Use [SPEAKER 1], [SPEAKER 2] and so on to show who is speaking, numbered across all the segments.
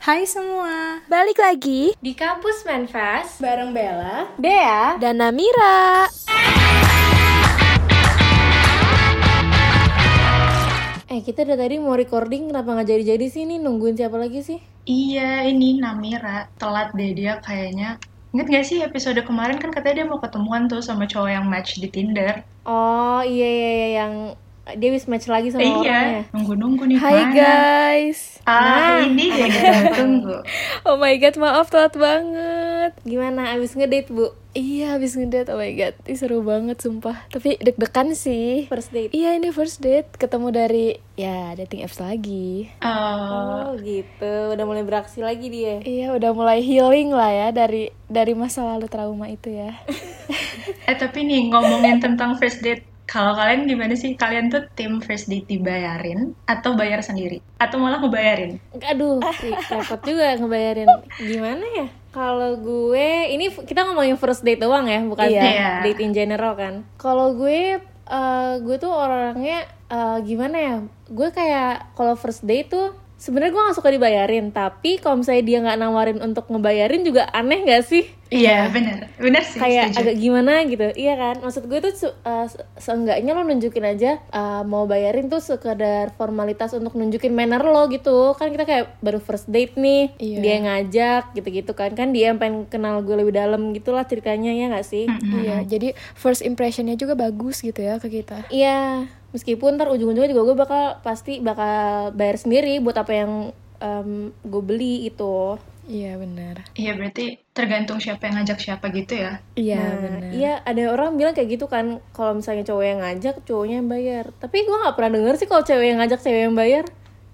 [SPEAKER 1] Hai semua,
[SPEAKER 2] Balik lagi
[SPEAKER 3] Di kampus Manfest
[SPEAKER 1] bareng Bella.
[SPEAKER 3] Dea
[SPEAKER 2] dan Namira.
[SPEAKER 3] Eh kita dari tadi mau recording kenapa nggak jadi-jadi sih nih nungguin siapa lagi sih?
[SPEAKER 1] Iya, ini Namira. Telat deh dia kayaknya. Ingat gak sih episode kemarin kan katanya dia mau ketemuan tuh sama cowok yang match di Tinder.
[SPEAKER 3] Oh iya iya, iya yang dia wis match lagi sama
[SPEAKER 1] Eh,
[SPEAKER 3] orangnya.
[SPEAKER 1] iya, nunggu-nunggu nih
[SPEAKER 2] Hai
[SPEAKER 1] mana.
[SPEAKER 2] guys.
[SPEAKER 1] Ah,
[SPEAKER 3] Nah,
[SPEAKER 1] ini yang kita tunggu.
[SPEAKER 2] Oh my god, maaf telat banget.
[SPEAKER 3] Gimana abis ngedate bu?
[SPEAKER 2] Iya, habis ngedate. Oh my god, Ih, seru banget sumpah. Tapi deg-degan sih.
[SPEAKER 3] First date?
[SPEAKER 2] Iya, ini first date. Ketemu dari ya dating apps lagi.
[SPEAKER 1] Eh,
[SPEAKER 3] Oh gitu, udah mulai beraksi lagi dia.
[SPEAKER 2] Iya, udah mulai healing lah ya dari dari masa lalu trauma itu ya.
[SPEAKER 1] eh tapi nih ngomongin tentang first date. Kalau kalian gimana sih? Kalian tuh tim first date dibayarin atau bayar sendiri? Atau malah ngebayarin?
[SPEAKER 3] Aduh, ri- repot juga ngebayarin. Gimana ya? Kalau gue, ini kita ngomongin first date doang ya, bukan
[SPEAKER 1] Iya.
[SPEAKER 3] date in general kan. Kalau gue, eh, gue tuh orangnya eh, gimana ya? Gue kayak kalau first date tuh sebenarnya gue gak suka dibayarin, tapi kalau misalnya dia nggak nawarin untuk ngebayarin juga aneh gak sih?
[SPEAKER 1] Iya, bener. Bener sih,
[SPEAKER 3] kayak
[SPEAKER 1] setuju.
[SPEAKER 3] agak gimana gitu. Iya kan? Maksud gue tuh uh, se- seenggaknya lo nunjukin aja uh, mau bayarin tuh sekedar formalitas untuk nunjukin manner lo gitu. Kan kita kayak baru first date nih
[SPEAKER 2] Iya.
[SPEAKER 3] dia ngajak gitu-gitu kan. Kan dia yang pengen kenal gue lebih dalam gitulah ceritanya ya nggak sih?
[SPEAKER 2] Iya, jadi first impressionnya juga bagus gitu ya ke kita.
[SPEAKER 3] iya. Meskipun ntar ujung-ujungnya juga gue bakal pasti bakal bayar sendiri buat apa yang um, gue beli itu
[SPEAKER 2] Iya, benar.
[SPEAKER 1] Iya, berarti tergantung siapa yang ngajak siapa gitu ya.
[SPEAKER 2] Iya,
[SPEAKER 3] Nah,
[SPEAKER 2] benar.
[SPEAKER 3] Iya, ada orang bilang kayak gitu kan, kalau misalnya cowok yang ngajak, cowoknya yang bayar. Tapi gua nggak pernah denger sih kalau cewek yang ngajak, cewek yang bayar.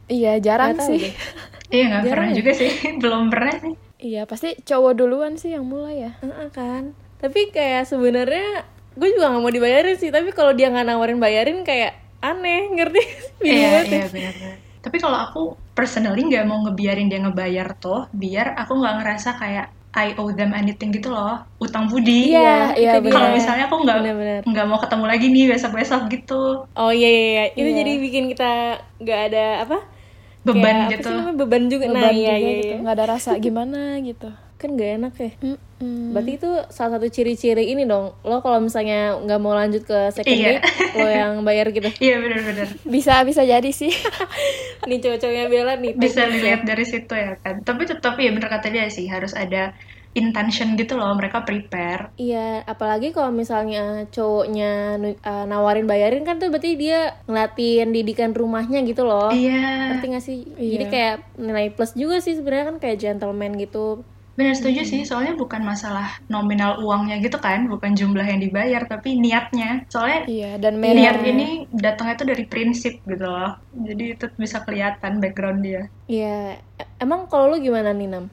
[SPEAKER 2] Iya, jarang
[SPEAKER 3] tahu
[SPEAKER 2] sih.
[SPEAKER 1] Iya, nggak
[SPEAKER 3] Jarang
[SPEAKER 1] pernah
[SPEAKER 3] ya?
[SPEAKER 1] juga sih. Belum pernah sih.
[SPEAKER 2] Iya, pasti cowok duluan sih yang mulai ya.
[SPEAKER 3] Heeh, kan. Tapi kayak sebenarnya gue juga nggak mau dibayarin sih. Tapi kalau dia nggak nawarin bayarin kayak aneh, ngerti?
[SPEAKER 1] Iya,
[SPEAKER 3] ya.
[SPEAKER 1] iya benar-benar. Tapi kalau aku personally nggak mau ngebiarin dia ngebayar tuh, biar aku nggak ngerasa kayak I owe them anything gitu loh, utang budi.
[SPEAKER 3] Iya,
[SPEAKER 2] iya,
[SPEAKER 3] itu
[SPEAKER 1] Kalau misalnya aku nggak nggak mau ketemu lagi nih besok-besok gitu,
[SPEAKER 3] Oh iya iya, iya. itu
[SPEAKER 2] Iya.
[SPEAKER 3] jadi bikin kita nggak ada apa?
[SPEAKER 1] beban
[SPEAKER 3] kayak, Apa
[SPEAKER 1] gitu.
[SPEAKER 3] sih namanya beban juga. nah
[SPEAKER 2] Beban
[SPEAKER 3] iya
[SPEAKER 2] juga
[SPEAKER 3] iya.
[SPEAKER 2] gitu.
[SPEAKER 3] iya.
[SPEAKER 2] Nggak ada rasa gimana gitu.
[SPEAKER 3] Kan nggak enak ya.
[SPEAKER 2] Mm-mm.
[SPEAKER 3] Berarti itu salah satu ciri-ciri ini dong. Lo kalau misalnya nggak mau lanjut ke second
[SPEAKER 1] Iya.
[SPEAKER 3] date, lo yang bayar gitu.
[SPEAKER 1] Iya benar-benar.
[SPEAKER 2] Bisa bisa jadi sih.
[SPEAKER 3] nih cowok-cowoknya Bella nih.
[SPEAKER 1] Bisa dilihat dari situ ya kan. Tapi tetap ya bener kata dia sih harus ada intention gitu loh, mereka prepare.
[SPEAKER 3] Iya, apalagi kalau misalnya cowoknya uh, nawarin bayarin kan tuh berarti dia ngelatin didikan rumahnya gitu loh.
[SPEAKER 1] Iya.
[SPEAKER 3] Ngerti gak sih?
[SPEAKER 2] Iya.
[SPEAKER 3] Jadi kayak nilai plus juga sih sebenarnya kan kayak gentleman gitu.
[SPEAKER 1] Benar setuju sih, soalnya bukan masalah nominal uangnya gitu kan, bukan jumlah yang dibayar, tapi niatnya. Soalnya
[SPEAKER 2] iya, dan
[SPEAKER 1] niat ini datangnya tuh dari prinsip gitu loh. Jadi itu bisa kelihatan background dia.
[SPEAKER 3] Iya, emang kalau lo gimana nih Nam?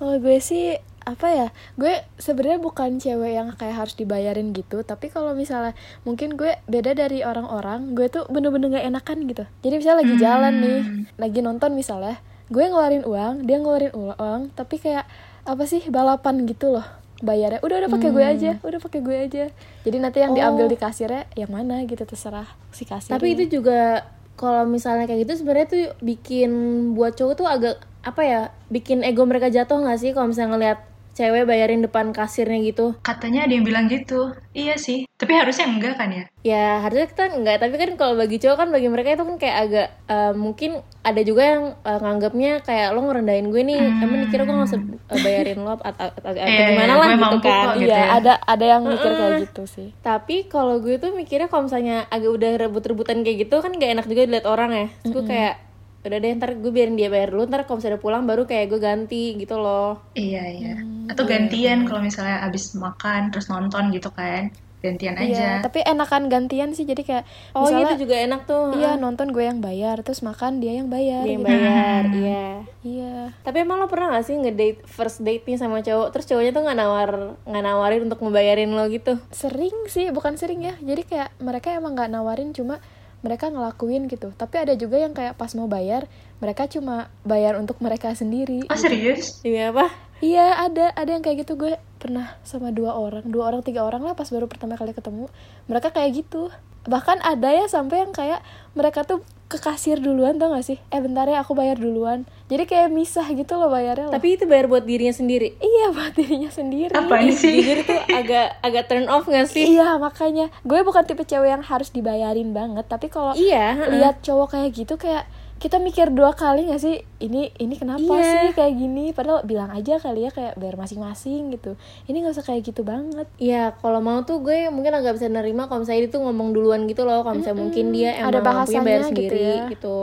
[SPEAKER 2] Kalau gue sih apa ya? Gue sebenarnya bukan cewek yang kayak harus dibayarin gitu. Tapi kalau misalnya mungkin gue beda dari orang-orang gue tuh bener-bener gak enakan gitu. Jadi misalnya lagi jalan nih lagi nonton misalnya gue ngeluarin uang dia ngeluarin uang tapi kayak apa sih balapan gitu loh bayarnya. Udah udah pakai gue aja udah pakai gue aja. Jadi nanti yang diambil di kasirnya yang mana gitu terserah si kasir
[SPEAKER 3] Tapi itu juga kalau misalnya kayak gitu sebenarnya tuh bikin buat cowok tuh agak apa ya? Bikin ego mereka jatuh nggak sih kalau misalnya ngelihat cewek bayarin depan kasirnya gitu?
[SPEAKER 1] Katanya ada yang bilang gitu. Iya sih. Tapi harusnya enggak kan ya?
[SPEAKER 3] Ya harusnya kita enggak, tapi kan kalau bagi cowok kan bagi mereka itu kan kayak agak eh, mungkin ada juga yang eh, nganggapnya kayak lo ngerendahin gue nih, emang dikira gue nggak usah eh, bayarin lo atau, atau, atau gimana lah gitu kan.
[SPEAKER 1] gitu
[SPEAKER 2] iya
[SPEAKER 1] ya.
[SPEAKER 2] ada ada yang mikir kayak gitu sih
[SPEAKER 3] Tapi kalau gue tuh mikirnya kalau misalnya agak udah rebut-rebutan kayak gitu kan gak enak juga dilihat orang ya. Terus gue kayak udah deh ntar gue biarin dia bayar dulu ntar kalau misalnya udah pulang baru kayak gue ganti gitu loh
[SPEAKER 1] Iya, iya. Atau gantian kalau misalnya abis makan terus nonton gitu kan. Gantian
[SPEAKER 2] Iya,
[SPEAKER 1] aja.
[SPEAKER 2] tapi enakan gantian sih jadi kayak
[SPEAKER 3] oh iya
[SPEAKER 2] misalnya
[SPEAKER 3] itu juga enak tuh
[SPEAKER 2] iya nonton gue yang bayar terus makan dia yang bayar
[SPEAKER 3] dia yang
[SPEAKER 2] gitu.
[SPEAKER 3] bayar iya
[SPEAKER 2] iya
[SPEAKER 3] tapi emang lo pernah gak sih ngedate first date nih sama cowok terus cowoknya tuh nggak nawar nggak nawarin untuk ngebayarin lo gitu
[SPEAKER 2] sering sih bukan sering ya jadi kayak mereka emang nggak nawarin cuma mereka ngelakuin gitu. Tapi ada juga yang kayak pas mau bayar mereka cuma bayar untuk mereka sendiri
[SPEAKER 1] Oh serius?
[SPEAKER 3] Demi apa?
[SPEAKER 2] Iya ada ada yang kayak gitu gue pernah sama dua orang dua orang tiga orang lah pas baru pertama kali ketemu mereka kayak gitu bahkan ada ya sampai yang kayak mereka tuh ke kasir duluan tau gak sih eh bentar ya aku bayar duluan jadi kayak misah gitu loh bayarnya loh.
[SPEAKER 3] Tapi itu bayar buat dirinya sendiri.
[SPEAKER 2] iya buat dirinya sendiri
[SPEAKER 1] Apaan sih?
[SPEAKER 3] Jujur itu agak agak turn off gak sih?
[SPEAKER 2] iya makanya gue bukan tipe cewek yang harus dibayarin banget tapi kalau
[SPEAKER 3] Iya.
[SPEAKER 2] lihat cowok kayak gitu kayak kita mikir dua kali gak sih ini ini kenapa
[SPEAKER 3] Iya.
[SPEAKER 2] sih kayak gini padahal bilang aja kali ya kayak bayar masing-masing gitu ini nggak usah kayak gitu banget
[SPEAKER 3] Iya, kalau mau tuh gue mungkin agak bisa nerima kalau misalnya dia tuh ngomong duluan gitu loh. Kalau misalnya mungkin dia emang
[SPEAKER 2] Ada bahasanya
[SPEAKER 3] bayar
[SPEAKER 2] gitu
[SPEAKER 3] sendiri
[SPEAKER 2] ya.
[SPEAKER 3] gitu.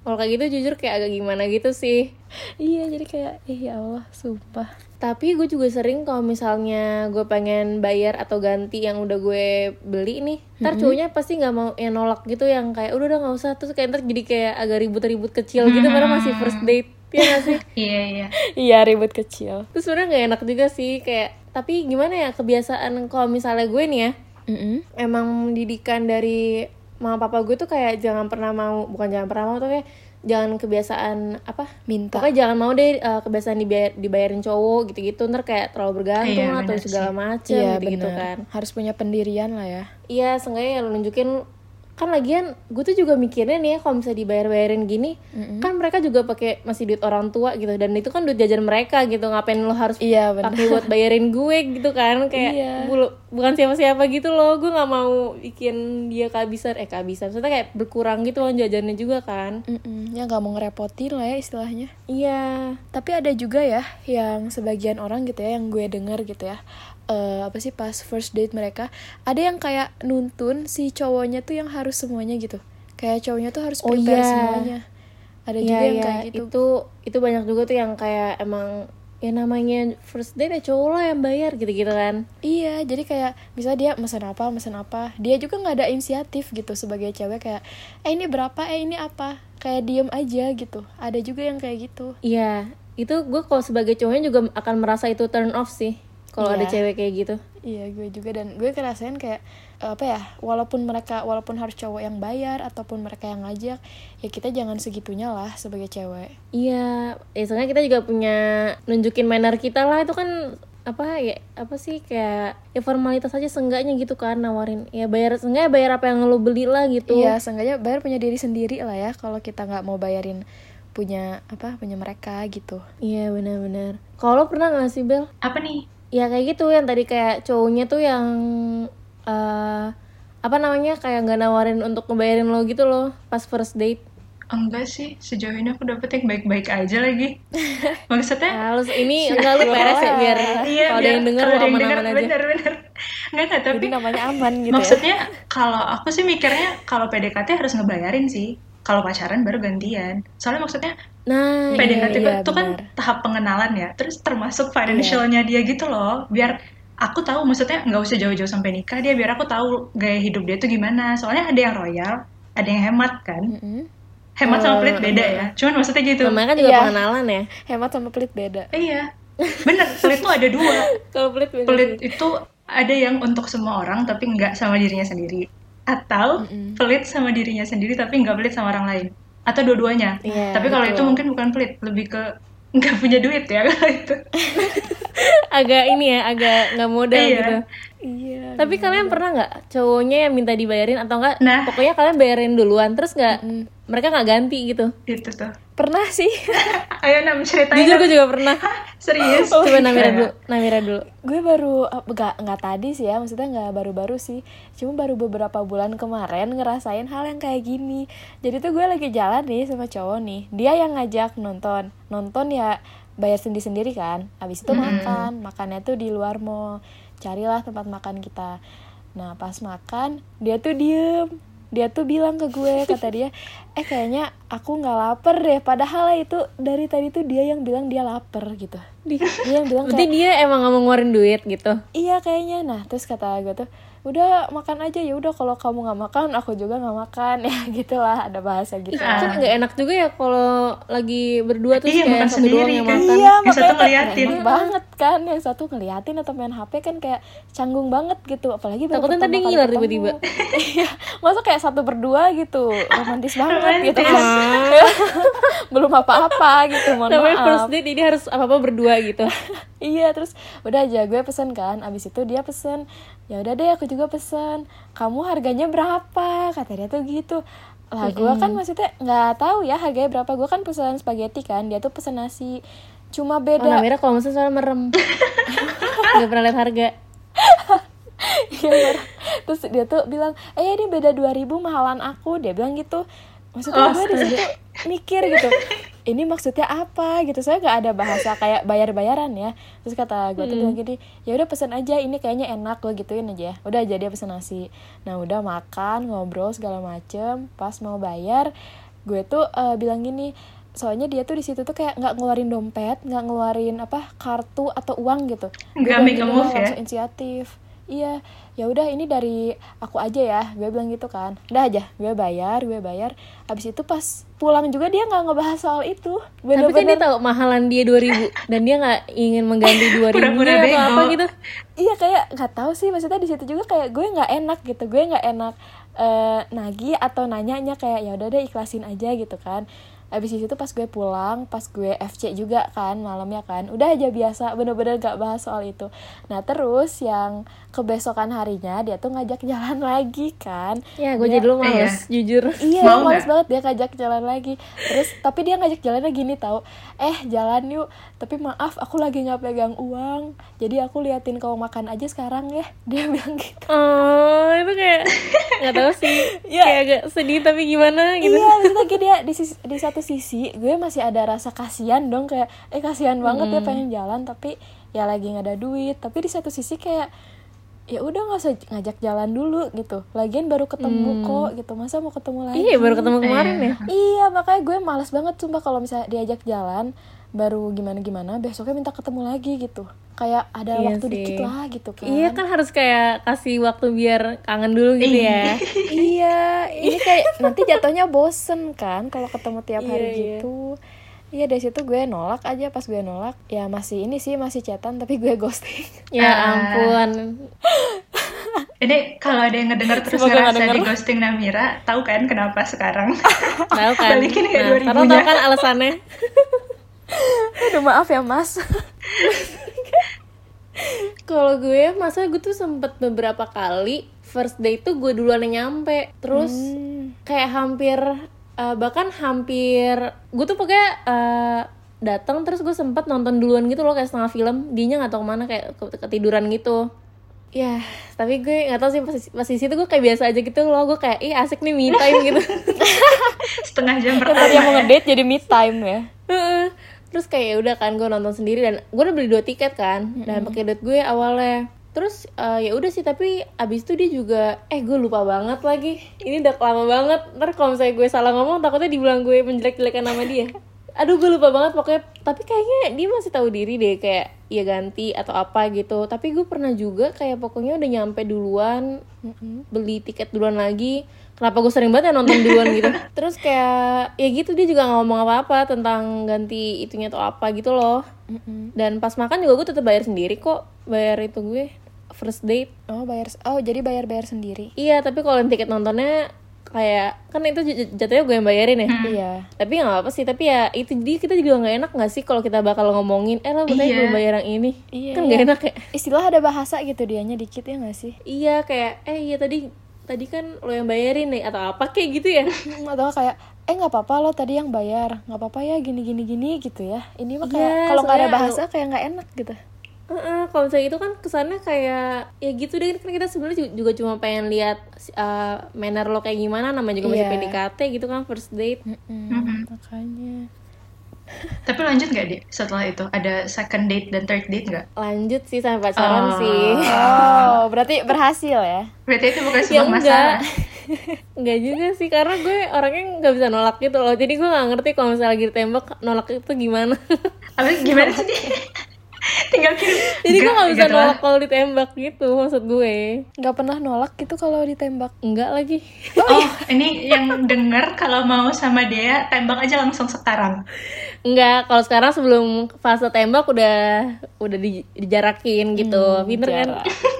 [SPEAKER 3] Kalau kayak gitu jujur kayak agak gimana gitu sih.
[SPEAKER 2] iya jadi kayak ih ya Allah sumpah
[SPEAKER 3] Tapi gue juga sering kalau misalnya gue pengen bayar atau ganti yang udah gue beli nih, ntar cowoknya pasti nggak mau yang nolak gitu yang kayak udah udah nggak usah. Terus kayak ntar jadi kayak agak ribut-ribut kecil gitu karena masih first date ya gak sih?
[SPEAKER 1] Iya iya.
[SPEAKER 2] iya ribut kecil.
[SPEAKER 3] Terus sebenarnya nggak enak juga sih kayak tapi gimana ya kebiasaan kalau misalnya gue nih ya emang didikan dari mama papa gue tuh kayak jangan pernah mau bukan jangan pernah mau tuh kayak jangan kebiasaan apa
[SPEAKER 2] minta.
[SPEAKER 3] pokoknya jangan mau deh uh, kebiasaan dibayar, dibayarin cowok gitu-gitu ntar kayak terlalu bergantung
[SPEAKER 1] Iya,
[SPEAKER 3] atau segala
[SPEAKER 1] sih.
[SPEAKER 3] macam
[SPEAKER 2] iya
[SPEAKER 3] gitu,
[SPEAKER 2] benar.
[SPEAKER 3] kan.
[SPEAKER 2] Harus punya pendirian lah ya.
[SPEAKER 3] Iya seenggaknya ya lo nunjukin kan lagian gue tuh juga mikirnya nih ya kalau misalnya dibayar-bayarin gini kan mereka juga pakai masih duit orang tua gitu dan itu kan duit jajan mereka gitu ngapain lo harus
[SPEAKER 2] iya
[SPEAKER 3] pakai buat bayarin gue gitu kan kayak
[SPEAKER 2] Iya.
[SPEAKER 3] bulu- bukan siapa-siapa gitu loh gue nggak mau bikin dia kehabisan eh kehabisan maksudnya kayak berkurang gitu loh jajannya juga kan.
[SPEAKER 2] Mm-mm, ya nggak mau ngerepotin lah ya istilahnya.
[SPEAKER 3] Iya.
[SPEAKER 2] Tapi ada juga ya yang sebagian orang gitu ya yang gue dengar gitu ya eh, apa sih pas first date mereka ada yang kayak nuntun si cowoknya tuh yang harus semuanya gitu. Kayak cowoknya tuh harus
[SPEAKER 3] Oh,
[SPEAKER 2] prepare
[SPEAKER 3] iya.
[SPEAKER 2] semuanya. Ada
[SPEAKER 3] Iya,
[SPEAKER 2] juga yang
[SPEAKER 3] iya.
[SPEAKER 2] kayak gitu.
[SPEAKER 3] Itu itu banyak juga tuh yang kayak emang ya namanya first date ya cowok lah yang bayar gitu-gitu kan.
[SPEAKER 2] Iya, jadi kayak misalnya dia mesen apa, mesen apa, dia juga nggak ada inisiatif gitu sebagai cewek kayak, eh ini berapa, eh ini apa, kayak diem aja gitu. Ada juga yang kayak gitu.
[SPEAKER 3] iya. Itu gue kalau sebagai cowoknya juga akan merasa itu turn off sih kalau ada
[SPEAKER 2] Iya.
[SPEAKER 3] cewek kayak gitu
[SPEAKER 2] Iya, gue juga dan gue kerasain kayak eh, apa ya, walaupun mereka walaupun harus cowok yang bayar ataupun mereka yang ngajak, ya kita jangan segitunya lah sebagai cewek.
[SPEAKER 3] Iya, ya soalnya kita juga punya nunjukin manner kita lah itu kan apa ya apa sih kayak ya formalitas aja seenggaknya gitu kan nawarin ya bayar seenggaknya bayar apa yang lo beli lah gitu
[SPEAKER 2] Iya, seenggaknya bayar punya diri sendiri lah ya kalau kita nggak mau bayarin punya apa punya mereka gitu.
[SPEAKER 3] iya benar-benar kalau pernah nggak sih Bel
[SPEAKER 1] Apa nih?
[SPEAKER 3] Ya kayak gitu yang tadi kayak cowoknya tuh yang eh apa namanya kayak nggak nawarin untuk ngebayarin lo gitu loh pas first date
[SPEAKER 1] Enggak sih, sejauh ini aku dapet yang baik-baik aja lagi. Maksudnya
[SPEAKER 3] lu ini enggak lu peres ya biar
[SPEAKER 1] iya
[SPEAKER 3] kalau ada yang denger
[SPEAKER 1] kalau ada yang denger,
[SPEAKER 3] aja
[SPEAKER 1] bener-bener. Enggak, enggak, tapi
[SPEAKER 2] Jadi namanya aman gitu ya.
[SPEAKER 1] maksudnya kalau aku sih mikirnya kalau PDKT harus ngebayarin sih. Kalau pacaran baru gantian. Soalnya maksudnya
[SPEAKER 3] nah
[SPEAKER 1] PDKT
[SPEAKER 2] iya,
[SPEAKER 1] itu kan
[SPEAKER 2] benar.
[SPEAKER 1] tahap pengenalan ya. Terus termasuk financialnya dia gitu loh. Biar aku tahu maksudnya nggak usah jauh-jauh sampai nikah dia biar aku tahu gaya hidup dia tuh gimana. Soalnya ada yang royal, ada yang hemat kan.
[SPEAKER 2] Mm-mm.
[SPEAKER 1] Hemat sama
[SPEAKER 3] Oh,
[SPEAKER 1] pelit beda ya. Cuman maksudnya gitu.
[SPEAKER 3] namanya kan juga
[SPEAKER 2] Iya.
[SPEAKER 3] pengenalan ya
[SPEAKER 2] Hemat sama pelit beda.
[SPEAKER 1] Iya. Bener, pelit tuh ada dua.
[SPEAKER 3] kalau pelit bener
[SPEAKER 1] Pelit
[SPEAKER 3] sih.
[SPEAKER 1] itu ada yang untuk semua orang tapi nggak sama dirinya sendiri. Atau pelit sama dirinya sendiri tapi nggak pelit sama orang lain. Atau dua-duanya.
[SPEAKER 3] Iya,
[SPEAKER 1] tapi kalau itu mungkin bukan pelit, lebih ke nggak punya duit ya kalau itu.
[SPEAKER 3] agak ini ya agak nggak modal
[SPEAKER 1] Iya.
[SPEAKER 3] gitu
[SPEAKER 2] Iya.
[SPEAKER 3] tapi kalian pernah nggak cowoknya yang minta dibayarin atau enggak
[SPEAKER 1] Nah.
[SPEAKER 3] pokoknya kalian bayarin duluan terus nggak mereka nggak ganti gitu
[SPEAKER 1] itu tuh.
[SPEAKER 2] Pernah sih.
[SPEAKER 1] Ayo Nam ceritain.
[SPEAKER 3] jujur gue juga pernah
[SPEAKER 1] Serius.
[SPEAKER 3] coba Namira dulu Namira dulu
[SPEAKER 2] gue baru nggak nggak tadi sih ya, maksudnya nggak baru-baru sih. Cuma baru beberapa bulan kemarin ngerasain hal yang kayak gini. Jadi tuh gue lagi jalan nih sama cowok nih. Dia yang ngajak nonton. Nonton ya bayar sendiri-sendiri kan. Habis itu makan. Makannya tuh di luar mall. Carilah tempat makan kita. Nah, pas makan, dia tuh diem. Dia tuh bilang ke gue, kata dia, eh kayaknya aku nggak lapar deh. Padahal itu dari tadi tuh dia yang bilang dia lapar gitu. Dia yang bilang
[SPEAKER 3] berarti
[SPEAKER 2] kayak,
[SPEAKER 3] dia emang nggak mau ngeluarin duit gitu
[SPEAKER 2] iya kayaknya. Nah, terus kata gue tuh, udah makan aja. Ya udah kalau kamu nggak makan aku juga nggak makan. Ya gitulah ada bahasa gitu.
[SPEAKER 3] Kan nggak enak juga ya kalau lagi berdua terus
[SPEAKER 1] Iya,
[SPEAKER 3] kayak
[SPEAKER 1] makan
[SPEAKER 3] satu doang
[SPEAKER 1] sendiri
[SPEAKER 3] yang
[SPEAKER 1] kan.
[SPEAKER 3] makan.
[SPEAKER 2] Iya
[SPEAKER 1] Yang satu
[SPEAKER 2] makanya
[SPEAKER 1] ngeliatin.
[SPEAKER 2] enak banget kan? Yang satu ngeliatin atau main hp kan kayak canggung banget gitu. Apalagi baru
[SPEAKER 3] Takutnya tadi ngiler tiba-tiba.
[SPEAKER 2] iya masa kayak satu berdua gitu? Romantis banget
[SPEAKER 1] romantis.
[SPEAKER 2] gitu kan belum apa-apa gitu mohon
[SPEAKER 3] namanya
[SPEAKER 2] maaf.
[SPEAKER 3] first date jadi harus apa apa berdua gitu.
[SPEAKER 2] Iya terus udah aja gue pesen kan abis itu dia pesen ya udah deh aku juga pesen. Kamu harganya berapa? Kata dia tuh gitu. Lah gue kan maksudnya nggak tahu ya harganya berapa. Gue kan pesen spaghetti kan dia tuh pesen nasi. Cuma
[SPEAKER 3] warna
[SPEAKER 2] beda.
[SPEAKER 3] merah kalau misalnya soalnya merem. Nggak pernah lihat harga.
[SPEAKER 2] Iya, terus dia tuh bilang eh ini beda 2000 mahalan aku. Dia bilang gitu maksudnya
[SPEAKER 1] Oh,
[SPEAKER 2] gue di situ mikir gitu ini maksudnya apa? Gitu. Saya nggak ada bahasa kayak bayar bayaran ya. Terus kata gue tuh bilang gini ya udah pesen aja ini kayaknya enak gue gituin aja udah aja dia pesen nasi. Nah udah makan ngobrol segala macem. Pas mau bayar gue tuh eh, bilang gini soalnya dia tuh di situ tuh kayak nggak ngeluarin dompet nggak ngeluarin apa kartu atau uang gitu.
[SPEAKER 1] Nggak make a move ya?
[SPEAKER 2] inisiatif iya ya udah ini dari aku aja ya. Gue bilang gitu kan. Udah aja gue bayar gue bayar. Abis itu pas pulang juga dia nggak ngebahas soal itu.
[SPEAKER 3] Tapi kan dia tahu mahalan dia 2000 dan dia nggak ingin mengganti 2000
[SPEAKER 1] Pura-pura
[SPEAKER 3] atau apa gitu.
[SPEAKER 2] Iya kayak nggak tahu sih. Maksudnya di situ juga kayak gue nggak enak gitu. Gue nggak enak eh nagih atau nanyanya. Kayak ya udah deh ikhlasin aja gitu kan. Abis itu pas gue pulang pas gue FC juga kan malamnya kan. Udah aja biasa bener-bener gak bahas soal itu. Nah terus yang kebesokan harinya dia tuh ngajak jalan lagi kan
[SPEAKER 3] ya gue jadi lu males jujur
[SPEAKER 2] Iya,
[SPEAKER 1] Mau
[SPEAKER 2] males
[SPEAKER 1] nggak?
[SPEAKER 2] banget dia ngajak jalan lagi. Terus tapi dia ngajak jalannya gini tahu. Eh, jalan yuk. Tapi maaf, aku lagi nggak pegang uang. Jadi aku liatin kau makan aja sekarang ya. Dia bilang gitu.
[SPEAKER 3] oh itu kayak nggak tahu sih
[SPEAKER 2] Iya.
[SPEAKER 3] kayak agak sedih tapi gimana gitu
[SPEAKER 2] Iya, maksudnya lagi dia di, sisi- di satu sisi gue masih ada rasa kasihan dong kayak eh kasihan banget dia pengen jalan tapi ya lagi nggak ada duit. Tapi di satu sisi kayak ya udah nggak usah ngajak jalan dulu gitu. Lagian baru ketemu kok gitu. Masa mau ketemu lagi?
[SPEAKER 3] iya baru ketemu kemarin ya
[SPEAKER 2] Iya makanya gue malas banget sumpah kalau misalnya diajak jalan baru gimana gimana besoknya minta ketemu lagi gitu kayak ada
[SPEAKER 3] Iya
[SPEAKER 2] waktu
[SPEAKER 3] sih.
[SPEAKER 2] dikit lah gitu kan
[SPEAKER 3] iya kan harus kayak kasih waktu biar kangen dulu gitu ya
[SPEAKER 2] iya ini kayak nanti jatuhnya bosen kan kalau ketemu tiap hari
[SPEAKER 3] Iya, iya.
[SPEAKER 2] gitu iya dari situ gue nolak aja pas gue nolak ya masih ini sih masih chatan tapi gue ghosting
[SPEAKER 3] ya
[SPEAKER 1] Ah.
[SPEAKER 3] ampun
[SPEAKER 1] Ini kalau ada yang ngedenger terus
[SPEAKER 2] Semoga
[SPEAKER 1] ngerasa di ghosting Namira, tahu kan kenapa sekarang?
[SPEAKER 3] tahu kan
[SPEAKER 1] Balikin ya
[SPEAKER 3] nah,
[SPEAKER 1] 2000
[SPEAKER 3] karena
[SPEAKER 1] -nya.
[SPEAKER 3] tahu kan alasannya
[SPEAKER 2] aduh maaf ya mas
[SPEAKER 3] Kalau gue, masa gue tuh sempet beberapa kali first date tuh gue duluan yang nyampe. Terus
[SPEAKER 2] Hmm.
[SPEAKER 3] kayak hampir eh, bahkan hampir gue tuh pokoknya eh, datang terus gue sempet nonton duluan gitu loh kayak setengah film. Dianya nggak tahu ke mana kayak ke- ketiduran gitu. Ya, tapi gue nggak tahu sih pas, di situ gue kayak biasa aja gitu loh. Gue kayak ih asik nih me time gitu.
[SPEAKER 1] Setengah jam pertama.
[SPEAKER 2] yang mau ngedate jadi me time ya
[SPEAKER 3] Heeh. Terus kayak ya udah kan gue nonton sendiri dan gue udah beli dua tiket kan dan pakai duit gue awalnya. Terus eh, ya udah sih tapi abis itu dia juga eh gue lupa banget lagi. Ini udah lama banget. Ntar kalau misalnya gue salah ngomong takutnya dibilang gue menjelek-jelekan nama dia. Aduh gue lupa banget pokoknya tapi kayaknya dia masih tahu diri deh kayak ya ganti atau apa gitu. Tapi gue pernah juga kayak pokoknya udah nyampe duluan beli tiket duluan lagi kenapa gue sering banget ya nonton duluan gitu terus kayak ya gitu dia juga nggak ngomong apa-apa tentang ganti itunya atau apa gitu loh dan pas makan juga gue tetap bayar sendiri kok bayar itu gue first date.
[SPEAKER 2] Oh bayar oh jadi bayar bayar sendiri.
[SPEAKER 3] Iya tapi kalau yang tiket nontonnya kayak kan itu jatuhnya gue yang bayarin ya.
[SPEAKER 2] Iya.
[SPEAKER 3] Tapi nggak apa sih tapi ya itu dia kita juga nggak enak nggak sih kalau kita bakal ngomongin eh lo betulnya
[SPEAKER 1] Iya.
[SPEAKER 3] belum bayar yang ini.
[SPEAKER 2] Iya,
[SPEAKER 3] kan
[SPEAKER 2] iya.
[SPEAKER 3] nggak enak ya.
[SPEAKER 2] Istilah ada bahasa gitu dianya dikit ya nggak sih?
[SPEAKER 3] Iya kayak eh iya tadi tadi kan lo yang bayarin nih atau apa kayak gitu ya.
[SPEAKER 2] Hmm, atau kayak eh nggak apa-apa lo tadi yang bayar nggak apa-apa ya gini gini gini gitu ya. Ini mah kayak
[SPEAKER 3] Iya,
[SPEAKER 2] kalau nggak ada bahasa kayak nggak enak gitu
[SPEAKER 3] Heeh, kalau misalnya itu kan kesannya kayak ya gitu deh kan kita sebenarnya ju- juga cuma pengen lihat uh, manner lo kayak gimana namanya juga masih
[SPEAKER 2] Iya.
[SPEAKER 3] PDKT gitu kan first date
[SPEAKER 2] Mm-mm, makanya
[SPEAKER 1] Tapi lanjut nggak deh setelah itu? Ada second date dan third date nggak?
[SPEAKER 3] lanjut sih sampai pacaran
[SPEAKER 1] Oh.
[SPEAKER 3] sih
[SPEAKER 2] oh berarti berhasil ya
[SPEAKER 1] Berarti itu bukan
[SPEAKER 3] ya
[SPEAKER 1] sebuah
[SPEAKER 3] enggak
[SPEAKER 1] masalah.
[SPEAKER 3] enggak juga sih karena gue orangnya nggak bisa nolak gitu loh jadi gue nggak ngerti kalau misalnya lagi ditembak nolak itu gimana
[SPEAKER 1] Apa gimana sih dia? Tinggal kirim.
[SPEAKER 3] jadi gue nggak bisa
[SPEAKER 1] gitu
[SPEAKER 3] nolak kalau ditembak gitu maksud gue
[SPEAKER 2] nggak pernah nolak gitu kalau ditembak
[SPEAKER 3] enggak lagi
[SPEAKER 1] Oh, ini yang denger kalau mau sama dia tembak aja langsung sekarang.
[SPEAKER 3] Enggak, kalau sekarang sebelum fase tembak udah udah di- dijarakin gitu. Pinter kan?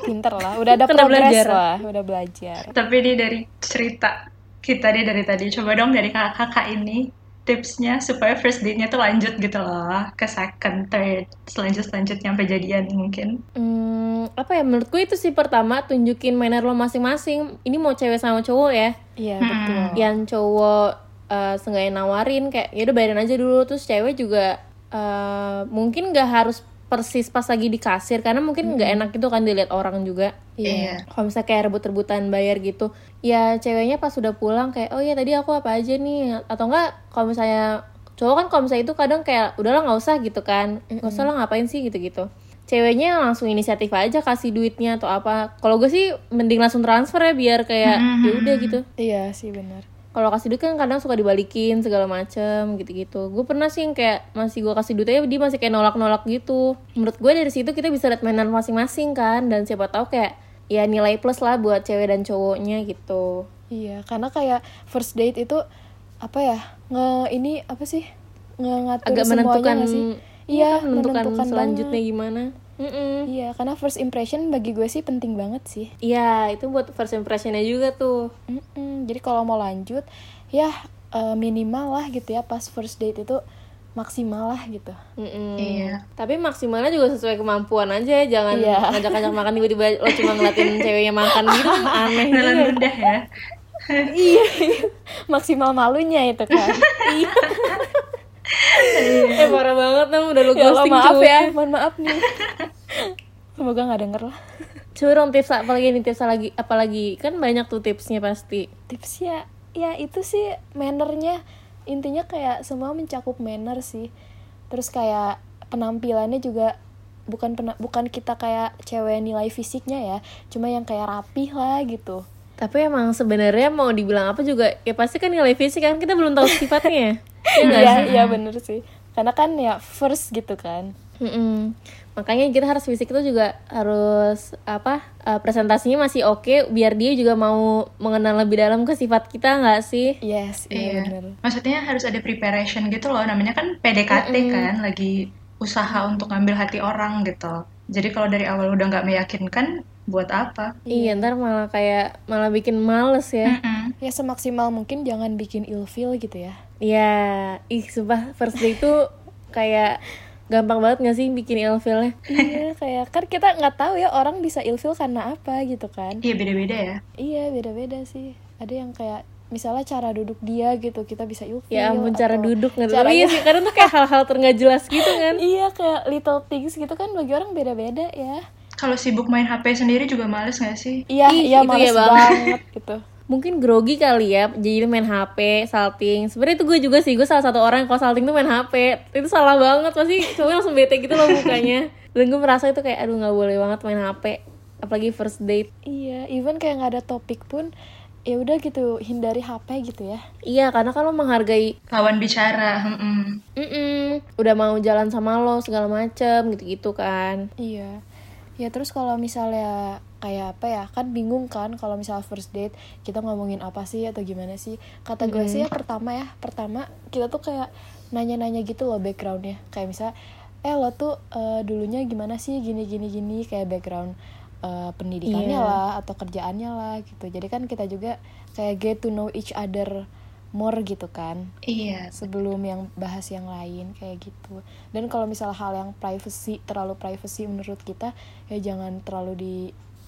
[SPEAKER 2] Pinter lah udah ada
[SPEAKER 3] Kan udah
[SPEAKER 2] progres
[SPEAKER 3] belajar.
[SPEAKER 2] lah udah belajar
[SPEAKER 1] Tapi ini dari cerita kita nih dari tadi. Coba dong dari kakak-kakak ini tipsnya supaya first date-nya tuh lanjut gitu loh ke second, third, selanjut selanjutnya sampai jadian mungkin.
[SPEAKER 3] Hmm, apa ya menurutku itu sih pertama tunjukin manner lo masing-masing. Ini mau cewek sama cowok ya.
[SPEAKER 2] Iya
[SPEAKER 1] Hmm.
[SPEAKER 2] betul.
[SPEAKER 3] Yang cowok uh, sengaja nawarin kayak ya udah bayarin aja dulu terus cewek juga uh, mungkin nggak harus persis pas lagi di kasir karena mungkin nggak enak itu kan dilihat orang juga.
[SPEAKER 1] Iya.
[SPEAKER 3] Kalau misalnya kayak rebut-rebutan bayar gitu, ya ceweknya pas sudah pulang kayak oh ya tadi aku apa aja nih atau enggak kalau misalnya cowok kan kalau misalnya itu kadang kayak udahlah nggak usah gitu kan, nggak usah lah ngapain sih gitu-gitu. Ceweknya langsung inisiatif aja kasih duitnya atau apa. Kalau gue sih mending langsung transfer ya biar kayak ya udah gitu.
[SPEAKER 2] Iya sih benar.
[SPEAKER 3] Kalau kasih duit kan kadang suka dibalikin segala macem gitu-gitu. Gue pernah sih yang kayak masih gue kasih duitnya dia masih kayak nolak-nolak gitu. Menurut gue dari situ kita bisa lihat mainan masing-masing kan dan siapa tahu kayak ya nilai plus lah buat cewek dan cowoknya gitu.
[SPEAKER 2] Iya, karena kayak first date itu apa ya? Nge ini apa sih? Nge ngatur
[SPEAKER 3] Agak
[SPEAKER 2] semuanya
[SPEAKER 3] menentukan
[SPEAKER 2] nggak sih?
[SPEAKER 3] iya,
[SPEAKER 2] Iya,
[SPEAKER 3] menentukan,
[SPEAKER 2] menentukan
[SPEAKER 3] selanjutnya
[SPEAKER 2] banget.
[SPEAKER 3] gimana. Mm-mm.
[SPEAKER 2] Iya, karena first impression bagi gue sih penting banget sih.
[SPEAKER 3] Iya, itu buat first impressionnya juga tuh.
[SPEAKER 2] Mm-mm, Jadi kalau mau lanjut, ya eh, minimal lah gitu ya pas first date itu maksimal lah gitu.
[SPEAKER 3] Mm-mm.
[SPEAKER 1] Iya.
[SPEAKER 3] Tapi maksimalnya juga sesuai kemampuan aja, jangan
[SPEAKER 2] Iya.
[SPEAKER 3] ngajak-ngajak makan tiba-tiba lo cuma ngeliatin ceweknya makan gitu aneh juga.
[SPEAKER 1] ludah ya.
[SPEAKER 2] iya, maksimal malunya itu kan.
[SPEAKER 3] Iya. eh parah banget nam udah lo
[SPEAKER 2] ya
[SPEAKER 3] ghosting
[SPEAKER 2] maaf
[SPEAKER 3] cuy.
[SPEAKER 2] ya, mohon maaf nih. Semoga nggak denger lah.
[SPEAKER 3] Coba dong tips apa lagi nih tips lagi apalagi kan banyak tuh tipsnya pasti.
[SPEAKER 2] Tipsnya, ya itu sih mannernya. Intinya kayak semua mencakup manner sih. Terus kayak penampilannya juga bukan pena- bukan kita kayak cewek nilai fisiknya ya, cuma yang kayak rapih lah gitu.
[SPEAKER 3] Tapi emang sebenarnya mau dibilang apa juga ya pasti kan nilai fisik kan kita belum tahu sifatnya. Iya
[SPEAKER 2] Iya, iya bener sih. Karena kan ya first gitu kan.
[SPEAKER 3] Mm-mm. Makanya kita harus fisik itu juga harus apa uh, presentasinya masih oke biar dia juga mau mengenal lebih dalam ke sifat kita nggak sih?
[SPEAKER 2] Yes, iya, bener.
[SPEAKER 1] Maksudnya harus ada preparation gitu loh. Namanya kan PDKT kan, lagi usaha untuk ngambil hati orang gitu. Jadi kalau dari awal udah nggak meyakinkan, buat apa?
[SPEAKER 3] Iya ntar malah kayak malah bikin males ya.
[SPEAKER 1] Mm-mm.
[SPEAKER 2] Ya semaksimal mungkin jangan bikin ilfeel gitu ya.
[SPEAKER 3] Iya, ih sumpah first date itu kayak gampang banget gak sih bikin ilfilnya?
[SPEAKER 2] iya, kayak kan kita nggak tahu ya orang bisa ilfeel karena apa gitu kan.
[SPEAKER 1] Iya beda-beda ya.
[SPEAKER 2] Iya, beda-beda sih. Ada yang kayak misalnya cara duduk dia gitu, kita bisa ilfeel.
[SPEAKER 3] Ya ampun cara duduk nggak
[SPEAKER 2] caranya-
[SPEAKER 3] iya sih kadang tuh kayak hal-hal ternggak jelas gitu kan.
[SPEAKER 2] Iya, kayak little things gitu kan bagi orang beda-beda ya.
[SPEAKER 1] Kalau sibuk main HP sendiri juga males nggak sih?
[SPEAKER 2] Iya,
[SPEAKER 3] Ih,
[SPEAKER 2] iya
[SPEAKER 3] itu
[SPEAKER 2] males
[SPEAKER 3] ya banget.
[SPEAKER 2] banget gitu.
[SPEAKER 3] Mungkin grogi kali ya, jadi main HP, salting. Sebenarnya itu gue juga sih, gue salah satu orang yang kalau salting tuh main HP. Itu salah banget, pasti cowoknya langsung bete gitu loh mukanya. Dan gue merasa itu kayak, aduh nggak boleh banget main HP. Apalagi first date.
[SPEAKER 2] Iya, even kayak nggak ada topik pun ya udah gitu hindari HP gitu ya.
[SPEAKER 3] Iya, karena kalau menghargai
[SPEAKER 1] Lawan bicara. mm-mm.
[SPEAKER 3] Mm-mm. Udah mau jalan sama lo segala macem gitu-gitu kan.
[SPEAKER 2] Iya. Ya terus kalau misalnya kayak apa ya kan bingung kan kalau misalnya first date kita ngomongin apa sih atau gimana sih. Kata gue sih ya pertama ya pertama kita tuh kayak nanya-nanya gitu loh backgroundnya. Kayak misalnya eh lo tuh eh, dulunya gimana sih? Gini gini gini kayak background eh, pendidikannya
[SPEAKER 3] Iya.
[SPEAKER 2] lah atau kerjaannya lah gitu. Jadi kan kita juga kayak get to know each other more gitu kan.
[SPEAKER 1] Iya.
[SPEAKER 2] sebelum yang bahas yang lain kayak gitu. Dan kalau misalnya hal yang privacy terlalu privacy menurut kita ya jangan terlalu di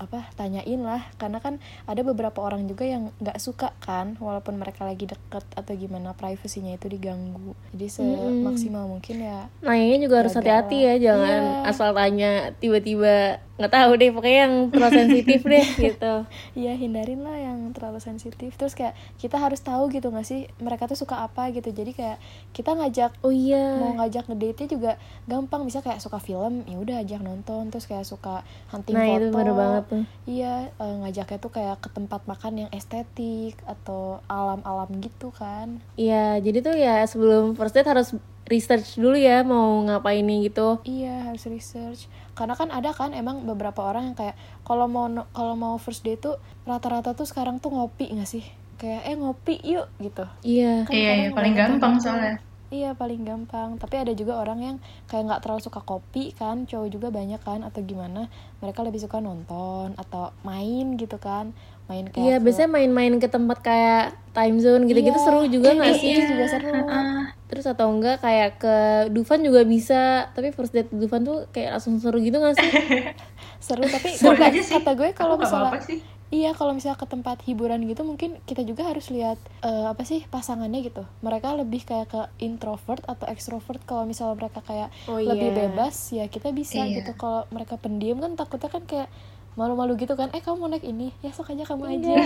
[SPEAKER 2] apa tanyain lah. Karena kan ada beberapa orang juga yang nggak suka kan walaupun mereka lagi deket atau gimana privasinya itu diganggu. Jadi semaksimal mungkin ya
[SPEAKER 3] Nanyanya juga harus hati-hati ya, jangan
[SPEAKER 2] Iya.
[SPEAKER 3] asal tanya tiba-tiba nggak tahu deh pokoknya yang terlalu sensitif deh gitu.
[SPEAKER 2] ya hindarin lah yang terlalu sensitif terus kayak kita harus tahu gitu nggak sih mereka tuh suka apa gitu jadi kayak kita ngajak
[SPEAKER 3] Oh iya.
[SPEAKER 2] mau ngajak ngedate juga gampang bisa kayak suka film ya udah ajak nonton terus kayak suka hunting
[SPEAKER 3] Nah,
[SPEAKER 2] foto
[SPEAKER 3] itu bener banget tuh.
[SPEAKER 2] iya eh, ngajaknya tuh kayak ke tempat makan yang estetik atau alam-alam gitu kan
[SPEAKER 3] Iya, jadi tuh ya sebelum first date harus research dulu ya mau ngapain nih gitu.
[SPEAKER 2] iya harus research karena kan ada kan emang beberapa orang yang kayak kalau mau kalau mau first date tuh rata-rata tuh sekarang tuh ngopi nggak sih kayak eh ngopi yuk gitu
[SPEAKER 3] Iya.
[SPEAKER 2] Kan
[SPEAKER 1] Iya, iya, paling gampang
[SPEAKER 2] gitu.
[SPEAKER 1] soalnya.
[SPEAKER 2] Iya paling gampang. Tapi ada juga orang yang kayak nggak terlalu suka kopi kan, cowok juga banyak kan atau gimana? Mereka lebih suka nonton atau main gitu kan, main kayak.
[SPEAKER 3] Iya,
[SPEAKER 2] ke-
[SPEAKER 3] biasanya main-main ke tempat kayak time zone gitu-gitu
[SPEAKER 2] Iya,
[SPEAKER 3] seru juga
[SPEAKER 2] iya,
[SPEAKER 3] nggak
[SPEAKER 2] iya,
[SPEAKER 3] sih?
[SPEAKER 2] itu juga seru.
[SPEAKER 1] Heeh.
[SPEAKER 3] Terus atau enggak kayak ke Dufan juga bisa, tapi first date Dufan tuh kayak langsung seru gitu gak sih?
[SPEAKER 2] seru tapi
[SPEAKER 1] Boleh
[SPEAKER 2] kata,
[SPEAKER 1] aja sih.
[SPEAKER 2] kata gue kalau misalnya
[SPEAKER 1] apa-apa sih.
[SPEAKER 2] iya kalau misalnya ke tempat hiburan gitu mungkin kita juga harus lihat eh, apa sih pasangannya gitu mereka lebih kayak ke introvert atau extrovert kalau misalnya mereka kayak
[SPEAKER 3] Oh,
[SPEAKER 2] lebih
[SPEAKER 3] iya.
[SPEAKER 2] bebas ya kita bisa
[SPEAKER 1] Iya.
[SPEAKER 2] gitu kalau mereka pendiam kan takutnya kan kayak malu-malu gitu kan eh kamu mau naik ini ya sok aja kamu aja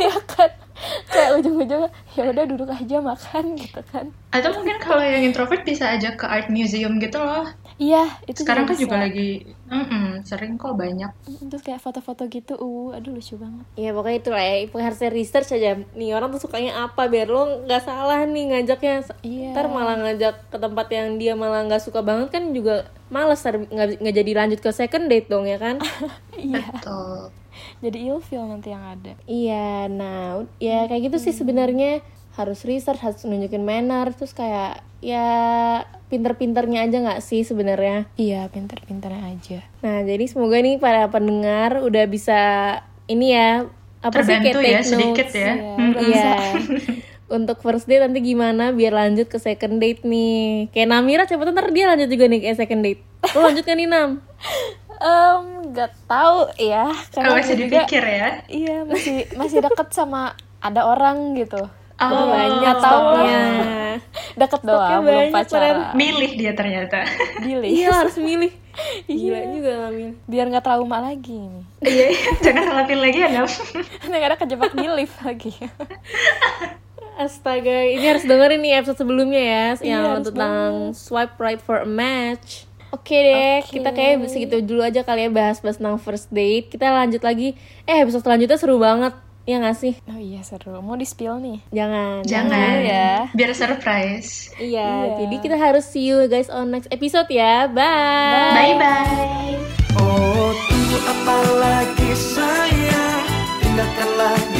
[SPEAKER 2] ya kan kayak ujung-ujungnya ya udah duduk aja makan gitu kan
[SPEAKER 1] Atau mungkin kalau yang introvert bisa aja ke art museum gitu loh.
[SPEAKER 2] iya itu
[SPEAKER 1] Sekarang kan
[SPEAKER 2] bisa.
[SPEAKER 1] juga lagi mm-mm, sering kok banyak.
[SPEAKER 2] terus kayak foto-foto gitu uh aduh lucu banget
[SPEAKER 3] Iya pokoknya itu lah ya, harusnya research aja nih orang tuh sukanya apa biar lo nggak salah nih ngajaknya.
[SPEAKER 2] Iya.
[SPEAKER 3] Ntar malah ngajak ke tempat yang dia malah nggak suka banget kan juga males ntar nggak jadi lanjut ke second date dong ya kan?
[SPEAKER 2] iya
[SPEAKER 1] Betul.
[SPEAKER 2] jadi ilfeel nanti yang ada
[SPEAKER 3] iya, nah ya kayak gitu sih sebenarnya harus research harus nunjukin manner terus kayak ya pinter-pinternya aja nggak sih sebenarnya.
[SPEAKER 2] iya pinter-pinternya aja
[SPEAKER 3] Nah, jadi semoga nih para pendengar udah bisa ini ya apa sih kayak
[SPEAKER 1] ya sedikit
[SPEAKER 3] notes.
[SPEAKER 1] ya.
[SPEAKER 2] Iya.
[SPEAKER 1] Mm-mm.
[SPEAKER 3] Iya. Untuk first date nanti gimana biar lanjut ke second date nih. Kayak Namira siapa tuh ntar dia lanjut juga nih ke second date. Lo lanjut kan nih Nam?
[SPEAKER 2] Em, nggak tahu ya
[SPEAKER 1] Oh, masih
[SPEAKER 2] juga
[SPEAKER 1] dipikir ya.
[SPEAKER 2] iya masih masih deket sama ada orang gitu
[SPEAKER 1] Oh,
[SPEAKER 3] banyak
[SPEAKER 2] tahu
[SPEAKER 3] stoknya.
[SPEAKER 2] deket
[SPEAKER 3] Stoknya
[SPEAKER 2] doang belum
[SPEAKER 3] banyak,
[SPEAKER 2] pacaran
[SPEAKER 1] Milih dia ternyata.
[SPEAKER 2] Billy
[SPEAKER 3] Iya harus milih. Gila juga ngambil.
[SPEAKER 2] biar nggak trauma lagi nih
[SPEAKER 1] Iya, jangan salah pilih lagi ya, Nam.
[SPEAKER 2] negara kejebak di lift lagi
[SPEAKER 3] Astaga, ini harus dengerin nih episode sebelumnya ya yang
[SPEAKER 2] harus
[SPEAKER 3] tentang swipe right for a match. Oke deh,
[SPEAKER 2] Oke.
[SPEAKER 3] kita kayak segitu dulu aja kali ya bahas-bahas tentang first date. Kita lanjut lagi. Eh, episode selanjutnya seru banget. Ya gak sih?
[SPEAKER 2] oh iya seru mau di spill nih
[SPEAKER 3] Jangan.
[SPEAKER 1] Jangan.
[SPEAKER 2] ya.
[SPEAKER 1] Biar surprise.
[SPEAKER 3] Iya,
[SPEAKER 2] Iya.
[SPEAKER 3] jadi kita harus see you guys on next episode ya. Bye.
[SPEAKER 1] Bye-bye.
[SPEAKER 4] Oh tunggu apa lagi sayang Tinggalkan lagi